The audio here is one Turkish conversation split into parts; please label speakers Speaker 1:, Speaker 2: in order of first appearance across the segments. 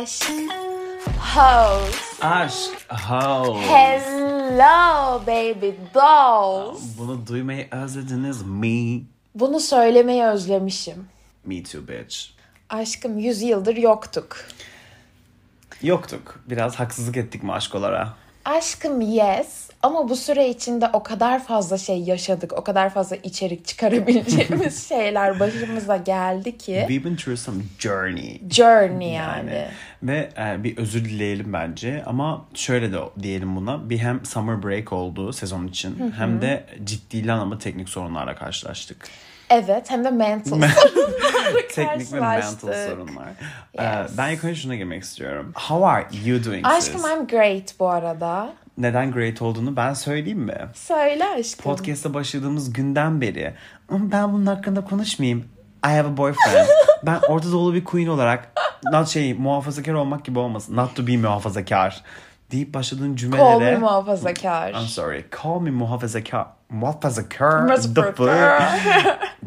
Speaker 1: Aşk. Hoes.
Speaker 2: Aşk. Ho.
Speaker 1: Hello baby dolls.
Speaker 2: Bunu duymayı özlediniz mi?
Speaker 1: Bunu söylemeyi özlemişim.
Speaker 2: Me too bitch.
Speaker 1: Aşkım 100 yıldır yoktuk.
Speaker 2: Yoktuk. Biraz haksızlık ettik mi aşkolara?
Speaker 1: Aşkım yes ama bu süre içinde o kadar fazla şey yaşadık, o kadar fazla içerik çıkarabileceğimiz şeyler başımıza geldi ki.
Speaker 2: We've been through some journey.
Speaker 1: Journey yani.
Speaker 2: Ve e, bir özür dileyelim bence ama şöyle de diyelim buna bir hem summer break oldu sezon için hem de ciddi anlamda teknik sorunlarla karşılaştık.
Speaker 1: Evet hem de mental
Speaker 2: Teknik ve mental sorunlar. E,
Speaker 1: Yes.
Speaker 2: ben ilk önce şuna girmek istiyorum. How are you doing
Speaker 1: Aşkım
Speaker 2: sis?
Speaker 1: I'm great bu arada.
Speaker 2: Neden great olduğunu ben söyleyeyim mi?
Speaker 1: Söyle aşkım.
Speaker 2: Podcast'a başladığımız günden beri "Ama ben bunun hakkında konuşmayayım. I have a boyfriend. ben Orta Doğulu bir queen olarak not şey muhafazakar olmak gibi olmasın. Not to be muhafazakar deyip başladığın
Speaker 1: Call me
Speaker 2: cümlelere
Speaker 1: muhafazakar.
Speaker 2: I'm sorry. Call me muhafazakar. Muhafazakar.
Speaker 1: Muhafazakar.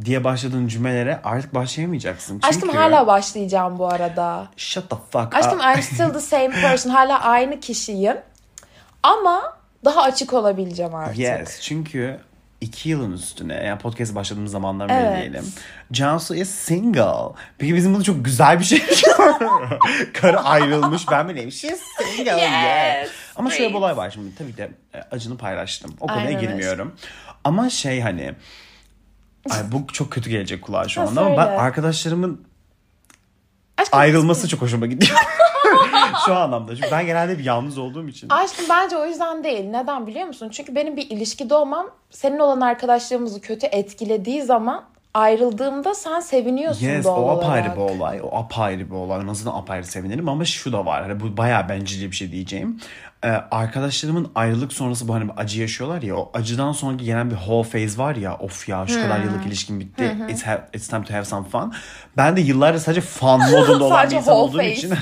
Speaker 2: diye başladığın cümlelere artık başlayamayacaksın. Çünkü
Speaker 1: Aşkım hala başlayacağım bu arada.
Speaker 2: Shut the fuck
Speaker 1: Aşkım
Speaker 2: up.
Speaker 1: I'm still the same person. Hala aynı kişiyim. Ama daha açık olabileceğim artık.
Speaker 2: Yes. Çünkü iki yılın üstüne yani podcast başladığımız zamandan beri
Speaker 1: Evet.
Speaker 2: diyelim. Cansu is single. Peki bizim bunu çok güzel bir şey. Karı ayrılmış ben mi neyim? She's single.
Speaker 1: Yes,
Speaker 2: yes. Ama şöyle bir olay var şimdi. Tabii de e, acını paylaştım. O konuya
Speaker 1: Aynen
Speaker 2: girmiyorum. Ama şey hani Ay bu çok kötü gelecek kulağa şu anda ama ben arkadaşlarımın
Speaker 1: Aşkım,
Speaker 2: ayrılması çok hoşuma gidiyor. Şu anlamda. Çünkü ben genelde bir yalnız olduğum için.
Speaker 1: Aşkım bence o yüzden değil. Neden biliyor musun? Çünkü benim bir ilişkide olmam senin olan arkadaşlığımızı kötü etkilediği zaman ayrıldığımda sen seviniyorsun
Speaker 2: Yes
Speaker 1: doğal
Speaker 2: o apayrı
Speaker 1: olarak.
Speaker 2: bir olay. O apayrı bir olay. Nasıl da apayrı sevinirim ama şu da var. Hani bu bayağı bencilce bir şey diyeceğim. Ee, arkadaşlarımın ayrılık sonrası bu hani acı yaşıyorlar ya. O acıdan sonraki gelen bir whole phase var ya. Of ya şu kadar yıllık ilişkim bitti. It's, ha- it's time to have some fun. Ben de yıllardır sadece fun modunda olan bir insan olduğum için.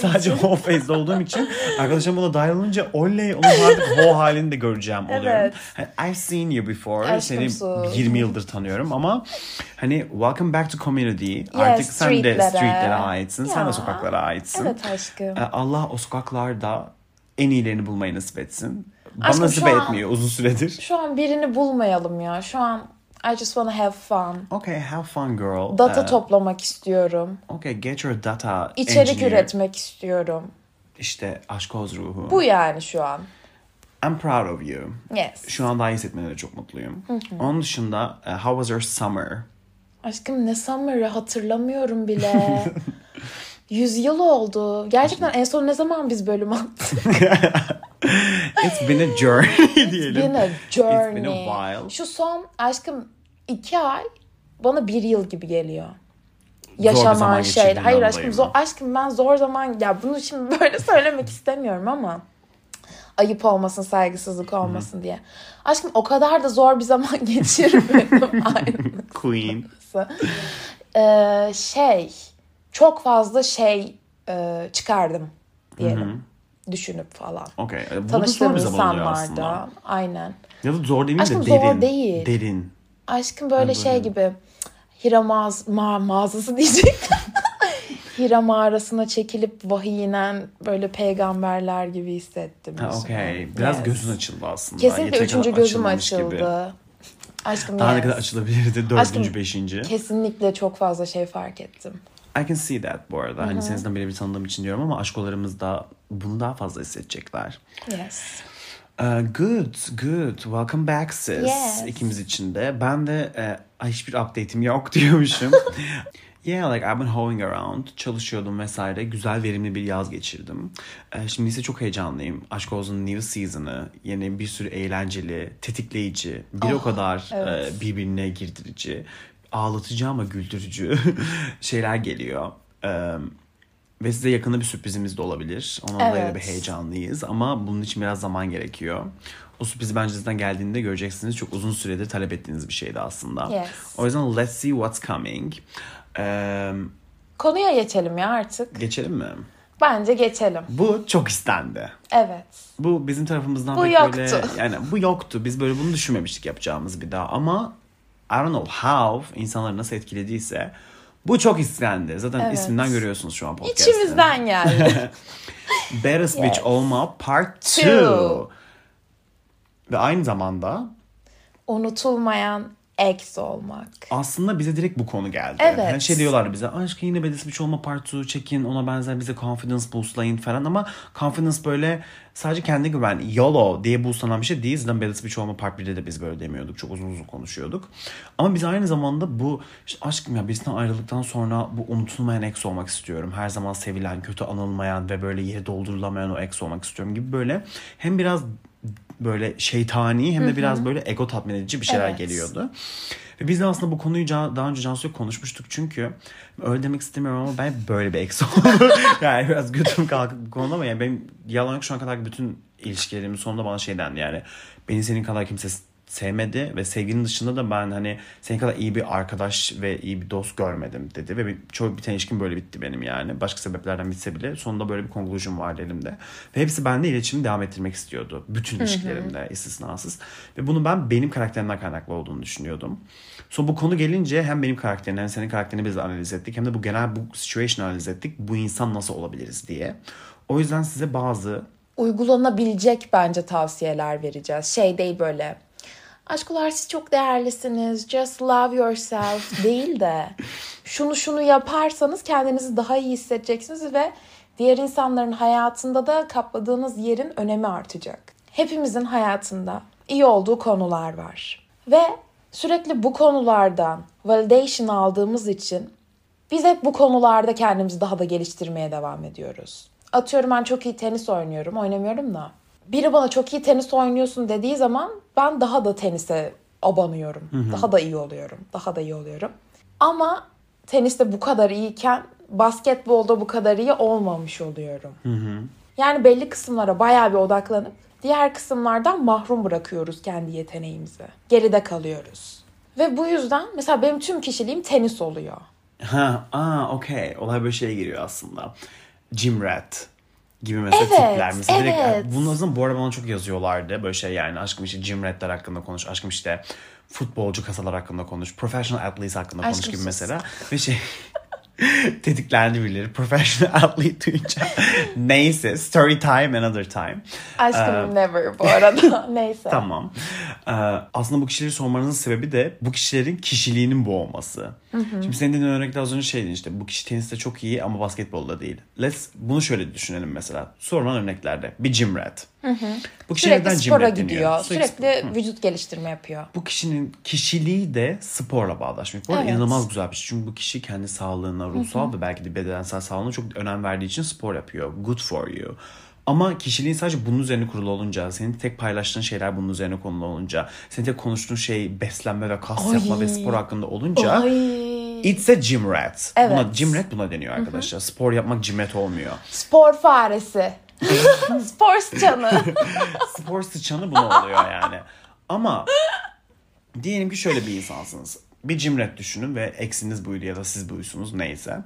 Speaker 2: sadece whole phase'de olduğum için. Arkadaşlarım buna dahil olunca oley onun artık whole halini de göreceğim oluyorum.
Speaker 1: Evet.
Speaker 2: Hani, I've seen you before.
Speaker 1: Aşkım
Speaker 2: Seni
Speaker 1: su.
Speaker 2: 20 yıldır tanıyorum ama hani welcome back to community. Artık sen de
Speaker 1: streetlere.
Speaker 2: aitsin. Sen
Speaker 1: Ya.
Speaker 2: de sokaklara aitsin.
Speaker 1: Evet aşkım.
Speaker 2: Ee, Allah o sokaklarda en iyilerini bulmayı nasip etsin. Bana
Speaker 1: Aşkım
Speaker 2: nasip
Speaker 1: an-
Speaker 2: etmiyor uzun süredir.
Speaker 1: Şu an birini bulmayalım ya. Şu an I just wanna have fun.
Speaker 2: Okay, have fun girl.
Speaker 1: Data
Speaker 2: Ee,
Speaker 1: toplamak istiyorum.
Speaker 2: Okay, get your data
Speaker 1: İçerik
Speaker 2: engineer.
Speaker 1: üretmek istiyorum.
Speaker 2: İşte aşk oz ruhu.
Speaker 1: Bu yani şu an.
Speaker 2: I'm proud of you.
Speaker 1: Yes.
Speaker 2: Şu an daha iyi hissetmene çok mutluyum. Onun dışında uh, how was your summer?
Speaker 1: Aşkım ne summer'ı hatırlamıyorum bile. Yüz yıl oldu. Gerçekten en son ne zaman biz bölüm attık?
Speaker 2: It's been a journey diyelim.
Speaker 1: Been a journey.
Speaker 2: It's been a while.
Speaker 1: Şu son aşkım iki ay bana bir yıl gibi geliyor. Yaşanan şey. Hayır aşkım zor, aşkım ben zor zaman ya bunu şimdi böyle söylemek istemiyorum ama ayıp olmasın, saygısızlık olmasın diye. Aşkım o kadar da zor bir zaman geçirmedim ayrılık
Speaker 2: Queen.
Speaker 1: Ee, şey çok fazla şey e, çıkardım diyelim. Düşünüp falan.
Speaker 2: Okay. e, Bu da zor
Speaker 1: Tanıştığım
Speaker 2: oluyor
Speaker 1: insanlarda. Aynen.
Speaker 2: Ya da zor demeyeyim
Speaker 1: Aşkım
Speaker 2: de
Speaker 1: zor
Speaker 2: derin.
Speaker 1: değil.
Speaker 2: Derin.
Speaker 1: Aşkım böyle
Speaker 2: Ben
Speaker 1: şey gibi Hira mağaz, ma mağazası diyecektim. Hira mağarasına çekilip vahiy inen böyle peygamberler gibi hissettim.
Speaker 2: Ha, okay. Biraz
Speaker 1: Yes.
Speaker 2: gözün açıldı aslında.
Speaker 1: Kesinlikle
Speaker 2: Yeteri
Speaker 1: üçüncü gözüm açıldı.
Speaker 2: gibi.
Speaker 1: Aşkım
Speaker 2: Daha ne
Speaker 1: yes.
Speaker 2: kadar açılabilirdi? Dördüncü,
Speaker 1: Aşkım,
Speaker 2: beşinci.
Speaker 1: Kesinlikle çok fazla şey fark ettim.
Speaker 2: I can see that bu arada. Hani seninizden beri bir tanıdığım için diyorum ama aşkolarımız da bunu daha fazla hissedecekler.
Speaker 1: Yes.
Speaker 2: Uh, good, good. Welcome back sis.
Speaker 1: Yes.
Speaker 2: İkimiz için de. Ben de e, ay, hiçbir update'im yok diyormuşum. yeah, like I've been hoeing around. Çalışıyordum vesaire. Güzel, verimli bir yaz geçirdim. E, şimdi ise çok heyecanlıyım. Aşk Olsun New Season'ı. Yeni bir sürü eğlenceli, tetikleyici, bir o kadar
Speaker 1: evet.
Speaker 2: e, birbirine girdirici, ağlatıcı ama güldürücü şeyler geliyor. E, ve size yakında bir sürprizimiz de olabilir. Ondan dolayı da
Speaker 1: Evet.
Speaker 2: bir heyecanlıyız ama bunun için biraz zaman gerekiyor. O sürpriz bence zaten geldiğinde göreceksiniz. Çok uzun süredir talep ettiğiniz bir şeydi aslında.
Speaker 1: Yes.
Speaker 2: O yüzden let's see what's coming. Ee,
Speaker 1: Konuya geçelim ya artık.
Speaker 2: geçelim mi?
Speaker 1: Bence geçelim.
Speaker 2: Bu çok istendi.
Speaker 1: Evet.
Speaker 2: Bu bizim tarafımızdan
Speaker 1: Bu
Speaker 2: pek
Speaker 1: yoktu.
Speaker 2: böyle yani bu yoktu. Biz böyle bunu düşünmemiştik yapacağımız bir daha ama I don't know how insanları nasıl etkilediyse Bu çok istendi. Zaten
Speaker 1: Evet.
Speaker 2: isminden görüyorsunuz şu an podcast'te.
Speaker 1: İçimizden geldi.
Speaker 2: Switch
Speaker 1: Yes.
Speaker 2: olma part
Speaker 1: Two.
Speaker 2: 2. Ve aynı zamanda
Speaker 1: Unutulmayan ex olmak.
Speaker 2: aslında bize direkt bu konu geldi.
Speaker 1: Evet.
Speaker 2: Hani şey diyorlardı bize aşkım yine Better Switch olma part 2 çekin ona benzer bize confidence boostlayın falan ama confidence böyle sadece kendi güven YOLO diye boostlanan bir şey değil. Zaten Better Switch olma part 1'de de biz böyle demiyorduk. Çok uzun uzun konuşuyorduk. Ama biz aynı zamanda bu işte aşkım ya birisinden ayrıldıktan sonra bu unutulmayan ex olmak istiyorum. Her zaman sevilen, kötü anılmayan ve böyle yeri doldurulamayan o ex olmak istiyorum gibi böyle hem biraz böyle şeytani hem de biraz böyle ego tatmin edici bir şeyler
Speaker 1: Evet.
Speaker 2: geliyordu. Ve biz de aslında bu konuyu daha önce Cansu'yla konuşmuştuk çünkü öyle demek istemiyorum ama ben böyle bir ex oldum. yani biraz götüm kalkıp bu konuda ama yani benim yalan şu ana kadar bütün ilişkilerimin sonunda bana şey dendi yani beni senin kadar kimse sevmedi ve sevginin dışında da ben hani senin kadar iyi bir arkadaş ve iyi bir dost görmedim dedi ve bir, çoğu biten ilişkim böyle bitti benim yani. Başka sebeplerden bitse bile sonunda böyle bir conclusion vardı elimde. Ve hepsi bende iletişimi devam ettirmek istiyordu. Bütün ilişkilerimde istisnasız. Ve bunu ben benim karakterimden kaynaklı olduğunu düşünüyordum. Sonra bu konu gelince hem benim karakterini hem senin karakterini biz analiz ettik. Hem de bu genel bu situation analiz ettik. Bu insan nasıl olabiliriz diye. O yüzden size bazı
Speaker 1: Uygulanabilecek bence tavsiyeler vereceğiz. Şey değil böyle. Aşkolar siz çok değerlisiniz. Just love yourself değil de şunu şunu yaparsanız kendinizi daha iyi hissedeceksiniz ve diğer insanların hayatında da kapladığınız yerin önemi artacak. Hepimizin hayatında iyi olduğu konular var. Ve sürekli bu konulardan validation aldığımız için biz hep bu konularda kendimizi daha da geliştirmeye devam ediyoruz. Atıyorum ben çok iyi tenis oynuyorum, oynamıyorum da. Biri bana çok iyi tenis oynuyorsun dediği zaman ben daha da tenise abanıyorum. Daha da iyi oluyorum. Daha da iyi oluyorum. Ama teniste bu kadar iyiyken basketbolda bu kadar iyi olmamış oluyorum. Yani belli kısımlara bayağı bir odaklanıp diğer kısımlardan mahrum bırakıyoruz kendi yeteneğimizi. Geride kalıyoruz. Ve bu yüzden mesela benim tüm kişiliğim tenis oluyor.
Speaker 2: Ha, aa okey. Olay böyle şeye giriyor aslında. Gym rat gibi mesela
Speaker 1: Evet,
Speaker 2: tipler. Mesela direkt,
Speaker 1: evet.
Speaker 2: bunun azından bu arada bana çok yazıyorlardı. Böyle şey yani aşkım işte gym ratler hakkında konuş. Aşkım işte futbolcu kasalar hakkında konuş. Professional athletes hakkında konuş
Speaker 1: Aşkım
Speaker 2: gibi
Speaker 1: sus.
Speaker 2: mesela. Ve şey tetiklendi birileri. Professional athlete duyunca. Neyse. Story time another time.
Speaker 1: Aşkım never bu arada. Neyse.
Speaker 2: Tamam. Ee, aslında bu kişileri sormanızın sebebi de bu kişilerin kişiliğinin bu olması. Şimdi senin dediğin örnekte az önce şeydi işte bu kişi teniste çok iyi ama basketbolda değil. Let's bunu şöyle düşünelim mesela. Sorulan örneklerde bir gym rat. Bu kişi neden
Speaker 1: Sürekli
Speaker 2: gym
Speaker 1: spora
Speaker 2: deniyor?
Speaker 1: gidiyor.
Speaker 2: Sürekli
Speaker 1: Sürekli vücut geliştirme yapıyor.
Speaker 2: bu kişinin kişiliği de sporla bağdaşmak. Bu
Speaker 1: Evet.
Speaker 2: inanılmaz güzel bir şey. Çünkü bu kişi kendi sağlığına, ruhsal ve belki de bedensel sağlığına çok önem verdiği için spor yapıyor. Good for you. Ama kişiliğin sadece bunun üzerine kurulu olunca, senin tek paylaştığın şeyler bunun üzerine konulu olunca, senin tek konuştuğun şey beslenme ve kas
Speaker 1: Ay.
Speaker 2: yapma ve spor hakkında olunca
Speaker 1: Ay.
Speaker 2: it's a gym rat.
Speaker 1: Evet.
Speaker 2: Buna gym rat buna deniyor arkadaşlar. Spor yapmak gym rat olmuyor.
Speaker 1: Spor faresi. Spor sıçanı.
Speaker 2: spor sıçanı buna oluyor yani. Ama diyelim ki şöyle bir insansınız. Bir cimret düşünün ve eksiniz buydu ya da siz buysunuz neyse.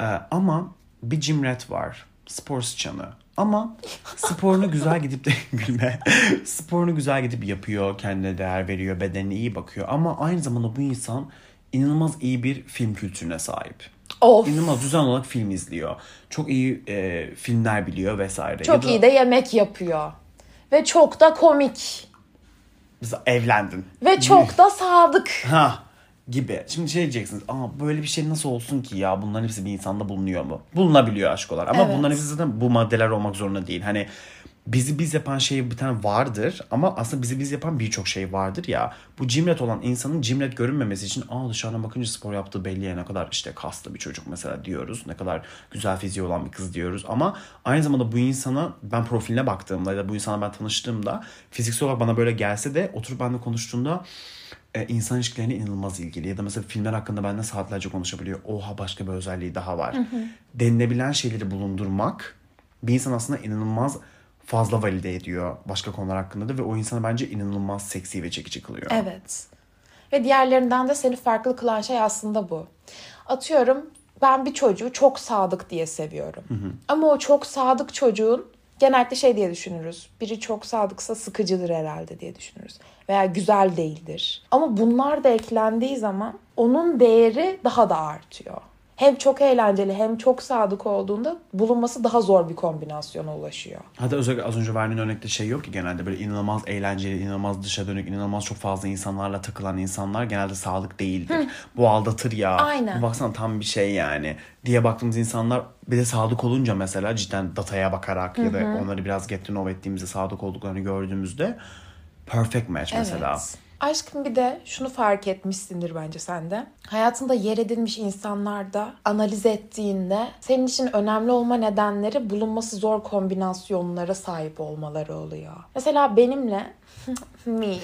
Speaker 2: Ee, ama bir cimret var. Spor sıçanı. Ama sporunu güzel gidip de gülme. sporunu güzel gidip yapıyor. Kendine değer veriyor. Bedenine iyi bakıyor. Ama aynı zamanda bu insan inanılmaz iyi bir film kültürüne sahip.
Speaker 1: Of.
Speaker 2: İnanılmaz düzenli olarak film izliyor. Çok iyi e, filmler biliyor vesaire.
Speaker 1: Çok
Speaker 2: Ya da
Speaker 1: iyi de yemek yapıyor. Ve çok da komik.
Speaker 2: mesela evlendin.
Speaker 1: Ve çok da sadık.
Speaker 2: Ha gibi. Şimdi şey diyeceksiniz. Aa böyle bir şey nasıl olsun ki ya? Bunların hepsi bir insanda bulunuyor mu? Bulunabiliyor aşkolar. Ama
Speaker 1: Evet.
Speaker 2: bunların hepsi zaten bu maddeler olmak zorunda değil. Hani bizi biz yapan şey bir tane vardır ama aslında bizi biz yapan birçok şey vardır ya. Bu cimret olan insanın cimret görünmemesi için aa dışarıdan bakınca spor yaptığı belli ya ne kadar işte kaslı bir çocuk mesela diyoruz. Ne kadar güzel fiziği olan bir kız diyoruz. Ama aynı zamanda bu insana ben profiline baktığımda ya da bu insana ben tanıştığımda fiziksel olarak bana böyle gelse de oturup benimle konuştuğunda e, insan ilişkilerine inanılmaz ilgili. Ya da mesela filmler hakkında benden saatlerce konuşabiliyor. Oha başka bir özelliği daha var. Denilebilen şeyleri bulundurmak bir insan aslında inanılmaz fazla valide ediyor başka konular hakkında da ve o insanı bence inanılmaz seksi ve çekici kılıyor.
Speaker 1: Evet. Ve diğerlerinden de seni farklı kılan şey aslında bu. Atıyorum ben bir çocuğu çok sadık diye seviyorum. Ama o çok sadık çocuğun genellikle şey diye düşünürüz. Biri çok sadıksa sıkıcıdır herhalde diye düşünürüz. Veya güzel değildir. Ama bunlar da eklendiği zaman onun değeri daha da artıyor. Hem çok eğlenceli hem çok sadık olduğunda bulunması daha zor bir kombinasyona ulaşıyor.
Speaker 2: Hatta özellikle az önce verdiğin örnekte şey yok ki genelde böyle inanılmaz eğlenceli, inanılmaz dışa dönük, inanılmaz çok fazla insanlarla takılan insanlar genelde sağlık değildir. Bu aldatır ya.
Speaker 1: Aynen.
Speaker 2: Baksana tam bir şey yani diye baktığımız insanlar bir de sadık olunca mesela cidden dataya bakarak ya da onları biraz get to know ettiğimizde sadık olduklarını gördüğümüzde perfect match mesela.
Speaker 1: Evet. Aşkım bir de şunu fark etmişsindir bence sen de. Hayatında yer edinmiş insanlarda analiz ettiğinde senin için önemli olma nedenleri bulunması zor kombinasyonlara sahip olmaları oluyor. Mesela benimle me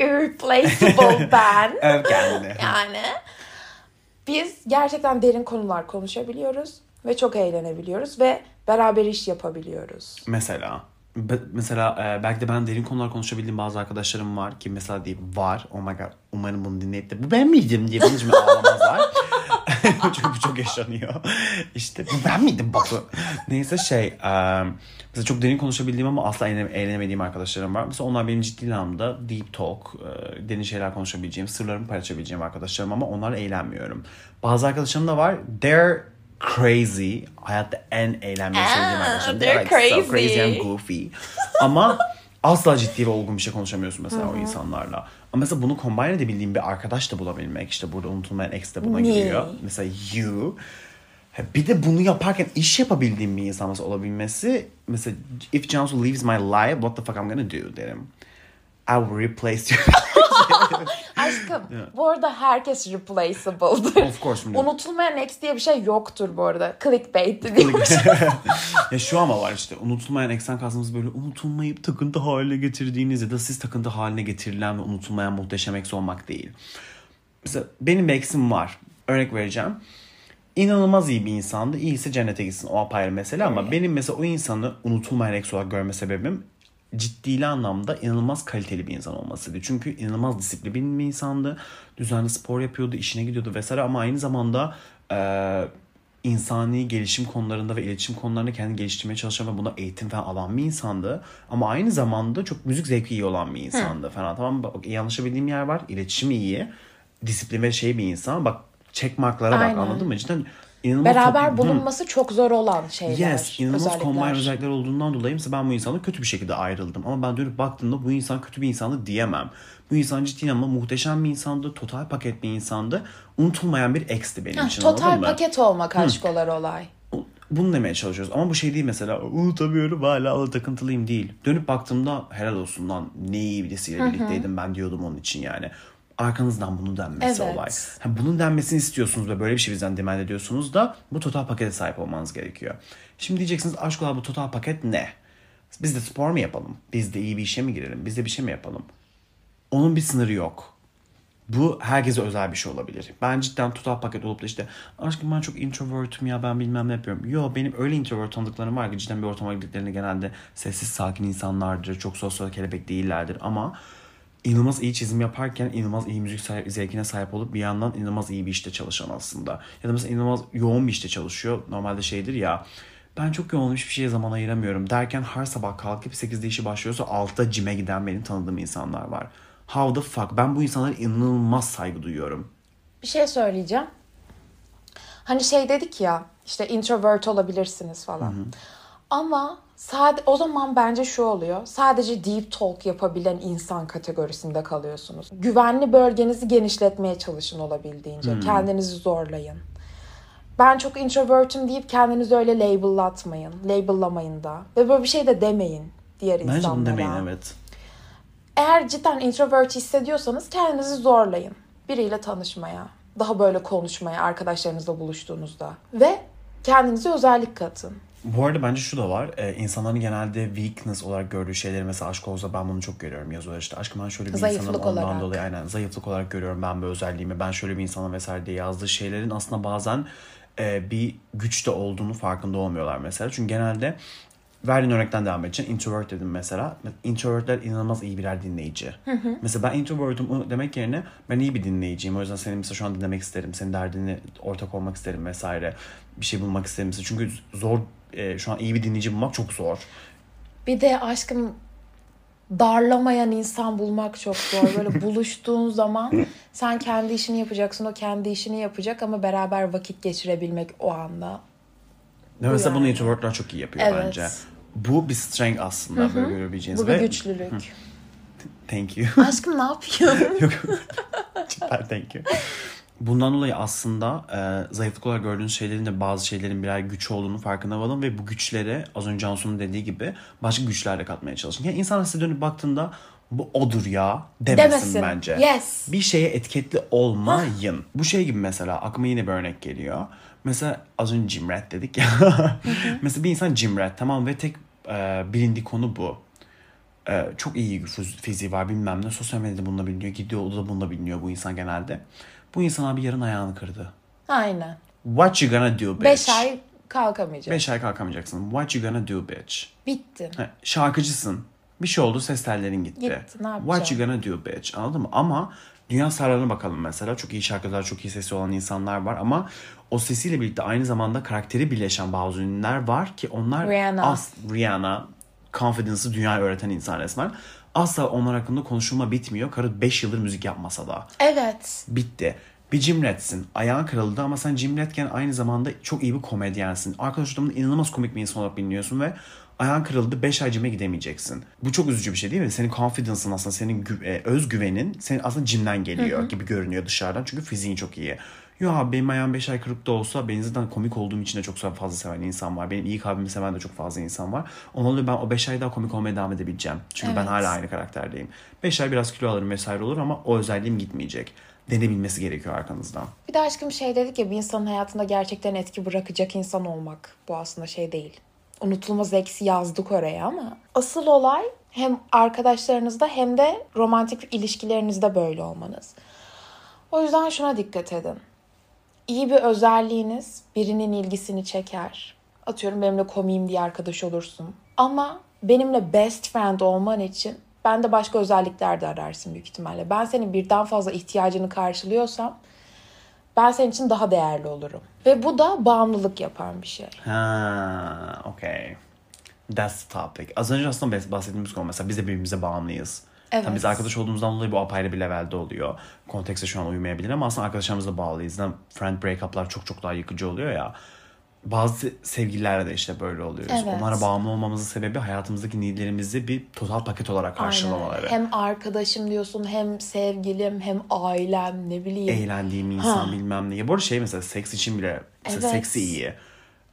Speaker 1: irreplaceable ben
Speaker 2: Öv kendini.
Speaker 1: yani biz gerçekten derin konular konuşabiliyoruz ve çok eğlenebiliyoruz ve beraber iş yapabiliyoruz.
Speaker 2: Mesela mesela e, belki de ben derin konular konuşabildiğim bazı arkadaşlarım var ki mesela deyip var. Oh my god umarım bunu dinleyip de bu ben miydim diye bana şimdi ağlamazlar. Çünkü bu çok yaşanıyor. İşte bu ben miydim Batu? Neyse şey e, mesela çok derin konuşabildiğim ama asla eğlen- eğlenemediğim arkadaşlarım var. Mesela onlar benim ciddi anlamda deep talk, e, derin şeyler konuşabileceğim, sırlarımı paylaşabileceğim arkadaşlarım ama onlarla eğlenmiyorum. Bazı arkadaşlarım da var. They're crazy. Hayatta en sevdiğim
Speaker 1: Ah,
Speaker 2: arkadaşlarım.
Speaker 1: they're
Speaker 2: like so
Speaker 1: crazy.
Speaker 2: crazy and goofy. Ama asla ciddi ve olgun bir şey konuşamıyorsun mesela o insanlarla. Ama mesela bunu combine edebildiğim bir arkadaş da bulabilmek. işte burada unutulmayan ex de buna
Speaker 1: Me.
Speaker 2: giriyor. Mesela you. Bir de bunu yaparken iş yapabildiğim bir insan mesela olabilmesi. Mesela if Cansu leaves my life, what the fuck I'm gonna do derim. I will replace you.
Speaker 1: Aşkım bu arada herkes replaceable'dır.
Speaker 2: Of course, biliyorum.
Speaker 1: Unutulmayan ex diye bir şey yoktur bu arada. Clickbait
Speaker 2: ya şu ama var işte unutulmayan eksen kastımız böyle unutulmayıp takıntı haline getirdiğiniz ya da siz takıntı haline getirilen ve unutulmayan muhteşem eksi olmak değil. Mesela benim bir eksim var. Örnek vereceğim. İnanılmaz iyi bir insandı. İyiyse cennete gitsin. O apayrı mesele ama benim mesela o insanı unutulmayan eksi olarak görme sebebim ciddili anlamda inanılmaz kaliteli bir insan olmasıydı. Çünkü inanılmaz disiplinli bir insandı. Düzenli spor yapıyordu, işine gidiyordu vesaire ama aynı zamanda eee insani gelişim konularında ve iletişim konularında kendini geliştirmeye çalışan ve buna eğitim falan alan bir insandı. Ama aynı zamanda çok müzik zevki iyi olan bir insandı falan. Tamam? Bak, iyi anlaşabildiğim yer var. İletişimi iyi. Disiplin ve şey bir insan. Bak checkmarklara bak
Speaker 1: Aynen.
Speaker 2: anladın mı? Cidden inanılmaz
Speaker 1: Beraber
Speaker 2: Hı.
Speaker 1: bulunması çok zor olan şeyler.
Speaker 2: Yes, inanılmaz
Speaker 1: özellikler.
Speaker 2: combine özellikler olduğundan dolayı mesela ben bu insanla kötü bir şekilde ayrıldım. Ama ben dönüp baktığımda bu insan kötü bir insandı diyemem. Bu insan ciddi anlamda muhteşem bir insandı, total paket bir insandı. Unutulmayan bir ex'ti benim
Speaker 1: Heh,
Speaker 2: için
Speaker 1: total paket olmak aşkolar olay.
Speaker 2: Bunu demeye çalışıyoruz. Ama bu şey değil mesela unutamıyorum hala ala takıntılıyım değil. Dönüp baktığımda helal olsun lan ne iyi birisiyle birlikteydim ben diyordum onun için yani. Arkanızdan bunun denmesi
Speaker 1: Evet.
Speaker 2: olay. Ha, bunun denmesini istiyorsunuz ve böyle bir şey bizden demand ediyorsunuz da bu total pakete sahip olmanız gerekiyor. Şimdi diyeceksiniz aşkolar bu total paket ne? Biz de spor mu yapalım? Biz de iyi bir işe mi girelim? Biz de bir şey mi yapalım? Onun bir sınırı yok. Bu herkese özel bir şey olabilir. Ben cidden total paket olup da işte aşkım ben çok introvertim ya ben bilmem ne yapıyorum. Yo benim öyle introvert tanıdıklarım var ki cidden bir ortama girdiklerinde genelde sessiz sakin insanlardır. Çok sosyal kelebek değillerdir ama inanılmaz iyi çizim yaparken inanılmaz iyi müzik sahip- zevkine sahip olup bir yandan inanılmaz iyi bir işte çalışan aslında. Ya da mesela inanılmaz yoğun bir işte çalışıyor. Normalde şeydir ya ben çok yoğun hiçbir şeye zaman ayıramıyorum derken her sabah kalkıp 8'de işi başlıyorsa 6'da cime giden benim tanıdığım insanlar var. How the fuck? Ben bu insanlara inanılmaz saygı duyuyorum.
Speaker 1: Bir şey söyleyeceğim. Hani şey dedik ya işte introvert olabilirsiniz falan. Ama sade, o zaman bence şu oluyor. Sadece deep talk yapabilen insan kategorisinde kalıyorsunuz. Güvenli bölgenizi genişletmeye çalışın olabildiğince. Kendinizi zorlayın. Ben çok introvertim deyip kendinizi öyle label'latmayın. Label'lamayın da. Ve böyle bir şey de demeyin diğer
Speaker 2: Bence
Speaker 1: insanlara.
Speaker 2: bunu demeyin evet.
Speaker 1: Eğer cidden introvert hissediyorsanız kendinizi zorlayın. Biriyle tanışmaya, daha böyle konuşmaya arkadaşlarınızla buluştuğunuzda. Ve kendinize özellik katın.
Speaker 2: Bu arada bence şu da var. Ee, insanların genelde weakness olarak gördüğü şeyleri mesela aşk olsa ben bunu çok görüyorum yazıyorlar işte. Aşkım ben şöyle bir
Speaker 1: Zayıflık
Speaker 2: insanım ondan
Speaker 1: olarak.
Speaker 2: dolayı aynen zayıflık olarak görüyorum ben bu özelliğimi. Ben şöyle bir insanım vesaire diye yazdığı şeylerin aslında bazen e, bir güç de olduğunu farkında olmuyorlar mesela. Çünkü genelde verdiğin örnekten devam edeceğim. Introvert dedim mesela. Introvertler inanılmaz iyi birer dinleyici. Mesela ben introvertim demek yerine ben iyi bir dinleyiciyim. O yüzden seni mesela şu an dinlemek isterim. Senin derdini ortak olmak isterim vesaire. Bir şey bulmak isterim. Mesela çünkü zor e, şu an iyi bir dinleyici bulmak çok zor.
Speaker 1: Bir de aşkım darlamayan insan bulmak çok zor. Böyle buluştuğun zaman sen kendi işini yapacaksın, o kendi işini yapacak ama beraber vakit geçirebilmek o anda.
Speaker 2: Ve mesela bunu
Speaker 1: yani.
Speaker 2: introvertler çok iyi yapıyor
Speaker 1: Evet.
Speaker 2: bence. Bu bir strength aslında böyle görebileceğiniz.
Speaker 1: Bu bir
Speaker 2: Ve-
Speaker 1: güçlülük.
Speaker 2: Thank you.
Speaker 1: Aşkım ne yapıyorsun?
Speaker 2: Yok. Cidden thank you. Bundan dolayı aslında e, zayıflık olarak gördüğünüz şeylerin de bazı şeylerin birer güç olduğunu farkına varın ve bu güçlere az önce Cansu'nun dediği gibi başka güçler de katmaya çalışın. Yani insan size dönüp baktığında bu odur ya demesin,
Speaker 1: Demesin.
Speaker 2: bence.
Speaker 1: Yes.
Speaker 2: Bir şeye etiketli olmayın. Bu şey gibi mesela aklıma yine bir örnek geliyor. Mesela az önce Jim dedik ya. mesela bir insan Jim tamam ve tek e, bilindiği konu bu. Ee, çok iyi fiz- fiziği var bilmem ne. Sosyal medyada bununla biliniyor. Gidiyor o da bununla biliniyor bu insan genelde. Bu insan abi yarın ayağını kırdı.
Speaker 1: Aynen.
Speaker 2: What you gonna do bitch?
Speaker 1: Beş ay kalkamayacak.
Speaker 2: Beş ay kalkamayacaksın. What you gonna do bitch?
Speaker 1: Bittin.
Speaker 2: Ha, şarkıcısın. Bir şey oldu ses tellerin gitti.
Speaker 1: Gitti, ne
Speaker 2: What
Speaker 1: yapacaksın?
Speaker 2: you gonna do bitch? Anladın mı? Ama dünya starlarına bakalım mesela. Çok iyi şarkılar, çok iyi sesi olan insanlar var ama o sesiyle birlikte aynı zamanda karakteri birleşen bazı ünlüler var ki onlar
Speaker 1: Rihanna.
Speaker 2: as Rihanna confidence'ı dünyaya öğreten insan resmen. Asla onlar hakkında konuşulma bitmiyor. Karı 5 yıldır müzik yapmasa da.
Speaker 1: Evet.
Speaker 2: Bitti. Bir cimretsin. Ayağın kırıldı ama sen cimretken aynı zamanda çok iyi bir komedyensin. Arkadaş ortamında inanılmaz komik bir insan olarak biliniyorsun ve ayağın kırıldı 5 ay cime gidemeyeceksin. Bu çok üzücü bir şey değil mi? Senin confidence'ın aslında senin e, özgüvenin senin aslında cimden geliyor gibi görünüyor dışarıdan. Çünkü fiziğin çok iyi. Yo abi benim ayağım 5 ay kırık da olsa beni zaten komik olduğum için de çok fazla seven insan var. Benim iyi kalbimi seven de çok fazla insan var. Ondan dolayı ben o 5 ay daha komik olmaya devam edebileceğim. Çünkü ben
Speaker 1: Evet.
Speaker 2: hala aynı karakterdeyim. 5 ay biraz kilo alırım vesaire olur ama o özelliğim gitmeyecek. Denebilmesi gerekiyor arkanızdan.
Speaker 1: Bir de aşkım şey dedik ya bir insanın hayatında gerçekten etki bırakacak insan olmak. Bu aslında şey değil. Unutulmaz eksi yazdık oraya ama asıl olay hem arkadaşlarınızda hem de romantik ilişkilerinizde böyle olmanız. O yüzden şuna dikkat edin. İyi bir özelliğiniz birinin ilgisini çeker. Atıyorum benimle komiyim diye arkadaş olursun. Ama benimle best friend olman için ben de başka özellikler de ararsın büyük ihtimalle. Ben senin birden fazla ihtiyacını karşılıyorsam ben senin için daha değerli olurum. Ve bu da bağımlılık yapan bir şey.
Speaker 2: Ha, okay. That's the topic. Az önce aslında bahs- bahsettiğimiz konu mesela biz de birbirimize bağımlıyız.
Speaker 1: Evet.
Speaker 2: Tabii biz arkadaş olduğumuzdan dolayı bu apayrı bir levelde oluyor. Kontekste şu an uymayabilir ama aslında arkadaşlarımızla bağlıyız. Yani friend breakup'lar çok çok daha yıkıcı oluyor ya. Bazı sevgililerle de işte böyle oluyoruz.
Speaker 1: Evet.
Speaker 2: Onlara bağımlı olmamızın sebebi hayatımızdaki needlerimizi bir total paket olarak karşılamaları.
Speaker 1: Aynen. Hem arkadaşım diyorsun hem sevgilim hem ailem ne bileyim.
Speaker 2: eğlendiğim insan bilmem ne. Ya bu arada şey mesela seks için bile mesela
Speaker 1: Evet.
Speaker 2: seksi iyi.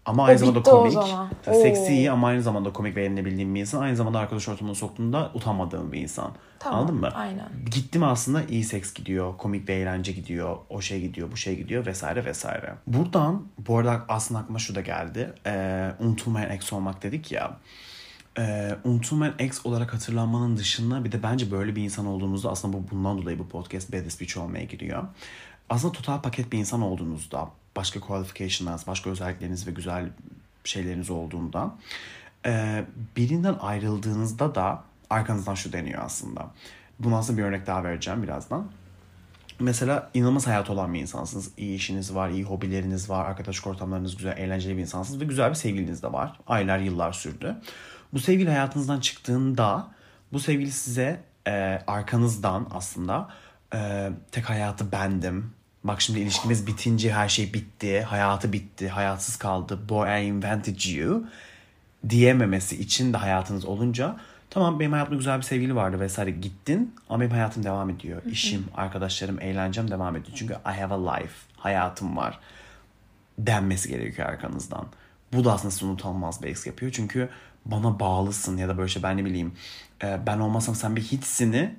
Speaker 2: Ama aynı zamanda
Speaker 1: o
Speaker 2: komik.
Speaker 1: zaman.
Speaker 2: Seksi iyi ama aynı zamanda komik ve eğlenebildiğim bir insan. Aynı zamanda arkadaş ortamına soktuğunda utanmadığım bir insan.
Speaker 1: Tamam,
Speaker 2: Anladın mı?
Speaker 1: aynen.
Speaker 2: Gittim aslında iyi seks gidiyor. Komik ve eğlence gidiyor. O şey gidiyor, bu şey gidiyor vesaire vesaire. Buradan bu arada aslında aklıma şu da geldi. Ee, unutulmayan ex olmak dedik ya. Ee, unutulmayan ex olarak hatırlanmanın dışında bir de bence böyle bir insan olduğunuzda aslında bu bundan dolayı bu podcast Bad Speech olmaya giriyor. Aslında total paket bir insan olduğunuzda başka qualification'larınız, başka özellikleriniz ve güzel şeyleriniz olduğunda e, birinden ayrıldığınızda da arkanızdan şu deniyor aslında. Buna aslında bir örnek daha vereceğim birazdan. Mesela inanılmaz hayat olan bir insansınız. İyi işiniz var, iyi hobileriniz var, arkadaşlık ortamlarınız güzel, eğlenceli bir insansınız ve güzel bir sevgiliniz de var. Aylar, yıllar sürdü. Bu sevgili hayatınızdan çıktığında bu sevgili size e, arkanızdan aslında e, tek hayatı bendim. Bak şimdi ilişkimiz bitince her şey bitti, hayatı bitti, hayatsız kaldı. Boy I invented you diyememesi için de hayatınız olunca tamam benim hayatımda güzel bir sevgili vardı vesaire gittin ama benim hayatım devam ediyor. İşim, arkadaşlarım, eğlencem devam ediyor. Çünkü I have a life, hayatım var denmesi gerekiyor arkanızdan. Bu da aslında sizi unutulmaz bir yapıyor. Çünkü bana bağlısın ya da böyle şey ben ne bileyim ben olmasam sen bir hitsini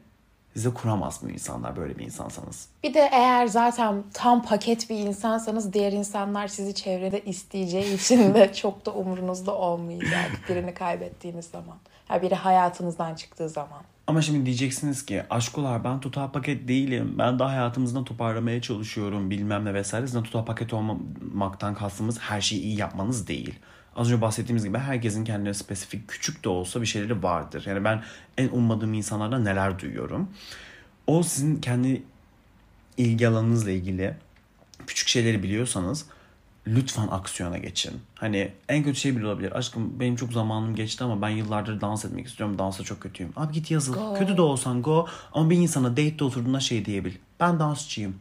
Speaker 2: size kuramaz bu insanlar böyle bir insansanız.
Speaker 1: Bir de eğer zaten tam paket bir insansanız diğer insanlar sizi çevrede isteyeceği için de çok da umurunuzda olmayacak birini kaybettiğiniz zaman. Yani biri hayatınızdan çıktığı zaman.
Speaker 2: Ama şimdi diyeceksiniz ki aşkolar ben tutar paket değilim. Ben de hayatımızdan toparlamaya çalışıyorum bilmem ne vesaire. Sizden tutar paket olmamaktan kastımız her şeyi iyi yapmanız değil. Az önce bahsettiğimiz gibi herkesin kendine spesifik küçük de olsa bir şeyleri vardır. Yani ben en ummadığım insanlardan neler duyuyorum. O sizin kendi ilgi alanınızla ilgili küçük şeyleri biliyorsanız lütfen aksiyona geçin. Hani en kötü şey bile olabilir. Aşkım benim çok zamanım geçti ama ben yıllardır dans etmek istiyorum. Dansa çok kötüyüm. Abi git yazıl.
Speaker 1: Go.
Speaker 2: Kötü de olsan go. Ama bir insana date'de oturduğunda şey diyebil. Ben dansçıyım.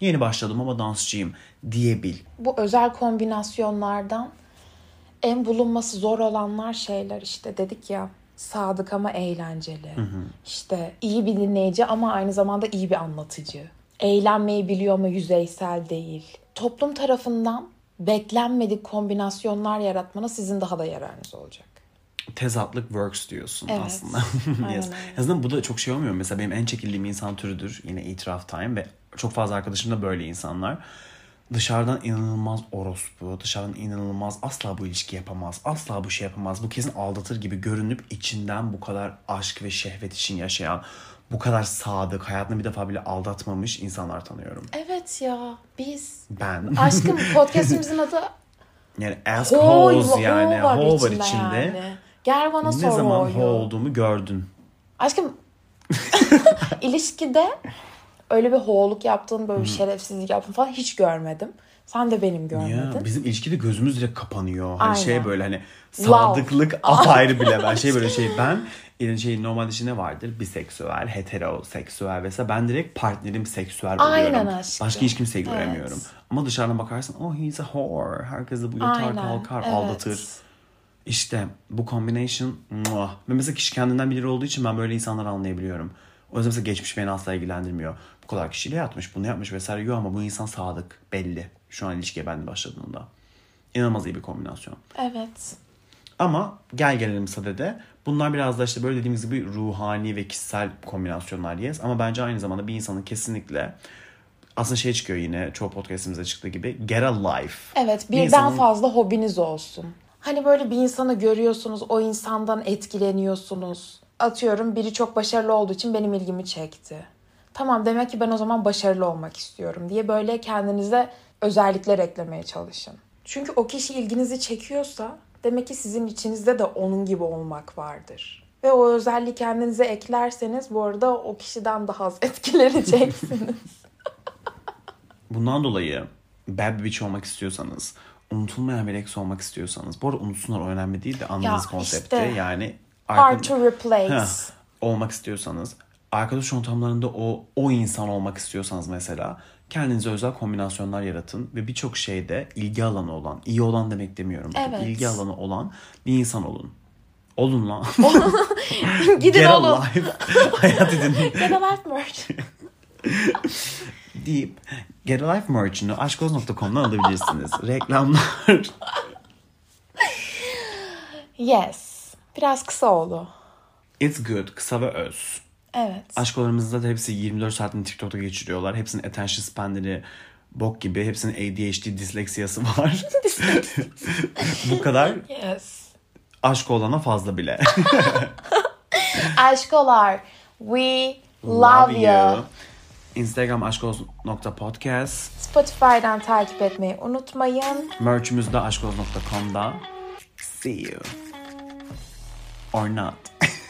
Speaker 2: Yeni başladım ama dansçıyım diyebil.
Speaker 1: Bu özel kombinasyonlardan en bulunması zor olanlar şeyler işte dedik ya sadık ama eğlenceli. İşte iyi bir dinleyici ama aynı zamanda iyi bir anlatıcı. Eğlenmeyi biliyor ama yüzeysel değil. Toplum tarafından beklenmedik kombinasyonlar yaratmana sizin daha da yararınız olacak.
Speaker 2: Tezatlık works diyorsun
Speaker 1: Evet.
Speaker 2: aslında. Yes. azından bu da çok şey olmuyor. Mesela benim en çekildiğim insan türüdür. Yine itiraf time ve çok fazla arkadaşım da böyle insanlar. Dışarıdan inanılmaz orospu, dışarıdan inanılmaz asla bu ilişki yapamaz, asla bu şey yapamaz, bu kesin aldatır gibi görünüp içinden bu kadar aşk ve şehvet için yaşayan, bu kadar sadık, hayatında bir defa bile aldatmamış insanlar tanıyorum.
Speaker 1: Evet ya biz
Speaker 2: Ben.
Speaker 1: aşkım podcastimizin adı
Speaker 2: yani ask
Speaker 1: Ho,
Speaker 2: yani.
Speaker 1: ho var
Speaker 2: Ho var
Speaker 1: içinde.
Speaker 2: içinde.
Speaker 1: Yani. Gel bana
Speaker 2: Ne
Speaker 1: sor
Speaker 2: zaman
Speaker 1: ho'yu.
Speaker 2: ho olduğumu gördün.
Speaker 1: Aşkım ilişkide öyle bir hoğluk yaptığın, böyle bir şerefsizlik yaptığın falan hiç görmedim. Sen de benim görmedin.
Speaker 2: Ya bizim ilişkide gözümüz direkt kapanıyor. Hani
Speaker 1: Aynen.
Speaker 2: şey böyle hani sadıklık apayrı bile ben şey böyle şey ben yani şey normalde işte ne vardır biseksüel, heteroseksüel vesaire ben direkt partnerim seksüel
Speaker 1: Aynen
Speaker 2: oluyorum.
Speaker 1: aşkım.
Speaker 2: Başka hiç kimseyi
Speaker 1: Evet.
Speaker 2: göremiyorum. Ama dışarıdan bakarsan oh he's a whore. Herkes de bu
Speaker 1: Aynen,
Speaker 2: kalkar
Speaker 1: evet.
Speaker 2: aldatır. İşte bu combination muah. ve mesela kişi kendinden bilir olduğu için ben böyle insanları anlayabiliyorum. O yüzden mesela geçmiş beni asla ilgilendirmiyor. Bu kadar kişiyle yatmış, bunu yapmış vesaire yok ama bu insan sadık, belli. Şu an ilişkiye benimle başladığında. İnanılmaz iyi bir kombinasyon.
Speaker 1: Evet.
Speaker 2: Ama gel gelelim sadede. Bunlar biraz da işte böyle dediğimiz gibi ruhani ve kişisel kombinasyonlar yes. Ama bence aynı zamanda bir insanın kesinlikle aslında şey çıkıyor yine çoğu podcastimizde çıktığı gibi get a life.
Speaker 1: Evet
Speaker 2: Bir
Speaker 1: birden
Speaker 2: insanın-
Speaker 1: fazla hobiniz olsun. Hani böyle bir insanı görüyorsunuz, o insandan etkileniyorsunuz. Atıyorum biri çok başarılı olduğu için benim ilgimi çekti. Tamam demek ki ben o zaman başarılı olmak istiyorum diye böyle kendinize özellikler eklemeye çalışın. Çünkü o kişi ilginizi çekiyorsa demek ki sizin içinizde de onun gibi olmak vardır. Ve o özelliği kendinize eklerseniz bu arada o kişiden daha az etkileneceksiniz.
Speaker 2: Bundan dolayı bad bitch olmak istiyorsanız, unutulmayan bir ex olmak istiyorsanız, bu arada unutsunlar o önemli değil de anladığınız
Speaker 1: Ya
Speaker 2: konsepti
Speaker 1: işte,
Speaker 2: yani
Speaker 1: Hard to replace.
Speaker 2: Heh, olmak istiyorsanız, arkadaş ortamlarında o o insan olmak istiyorsanız mesela kendinize özel kombinasyonlar yaratın ve birçok şeyde ilgi alanı olan, iyi olan demek demiyorum.
Speaker 1: Evet.
Speaker 2: ilgi alanı olan bir insan olun. Olun lan.
Speaker 1: Gidin
Speaker 2: Get a
Speaker 1: oğlum.
Speaker 2: life. Hayat edin.
Speaker 1: Get a life merch.
Speaker 2: deyip Get a Life merch'ünü aşkoz.com'dan alabilirsiniz. Reklamlar.
Speaker 1: Yes. Biraz kısa oldu.
Speaker 2: It's good. Kısa ve öz.
Speaker 1: Evet.
Speaker 2: Aşkolarımızda da hepsi 24 saatini TikTok'ta geçiriyorlar. Hepsinin attention spanleri bok gibi. Hepsinin ADHD disleksiyası var. Bu kadar
Speaker 1: Yes.
Speaker 2: aşk olana fazla bile.
Speaker 1: Aşkolar. We love, you.
Speaker 2: Instagram aşkoz.podcast.
Speaker 1: Spotify'dan takip etmeyi unutmayın.
Speaker 2: Merch'ümüz de aşkoz.com'da. See you. or not.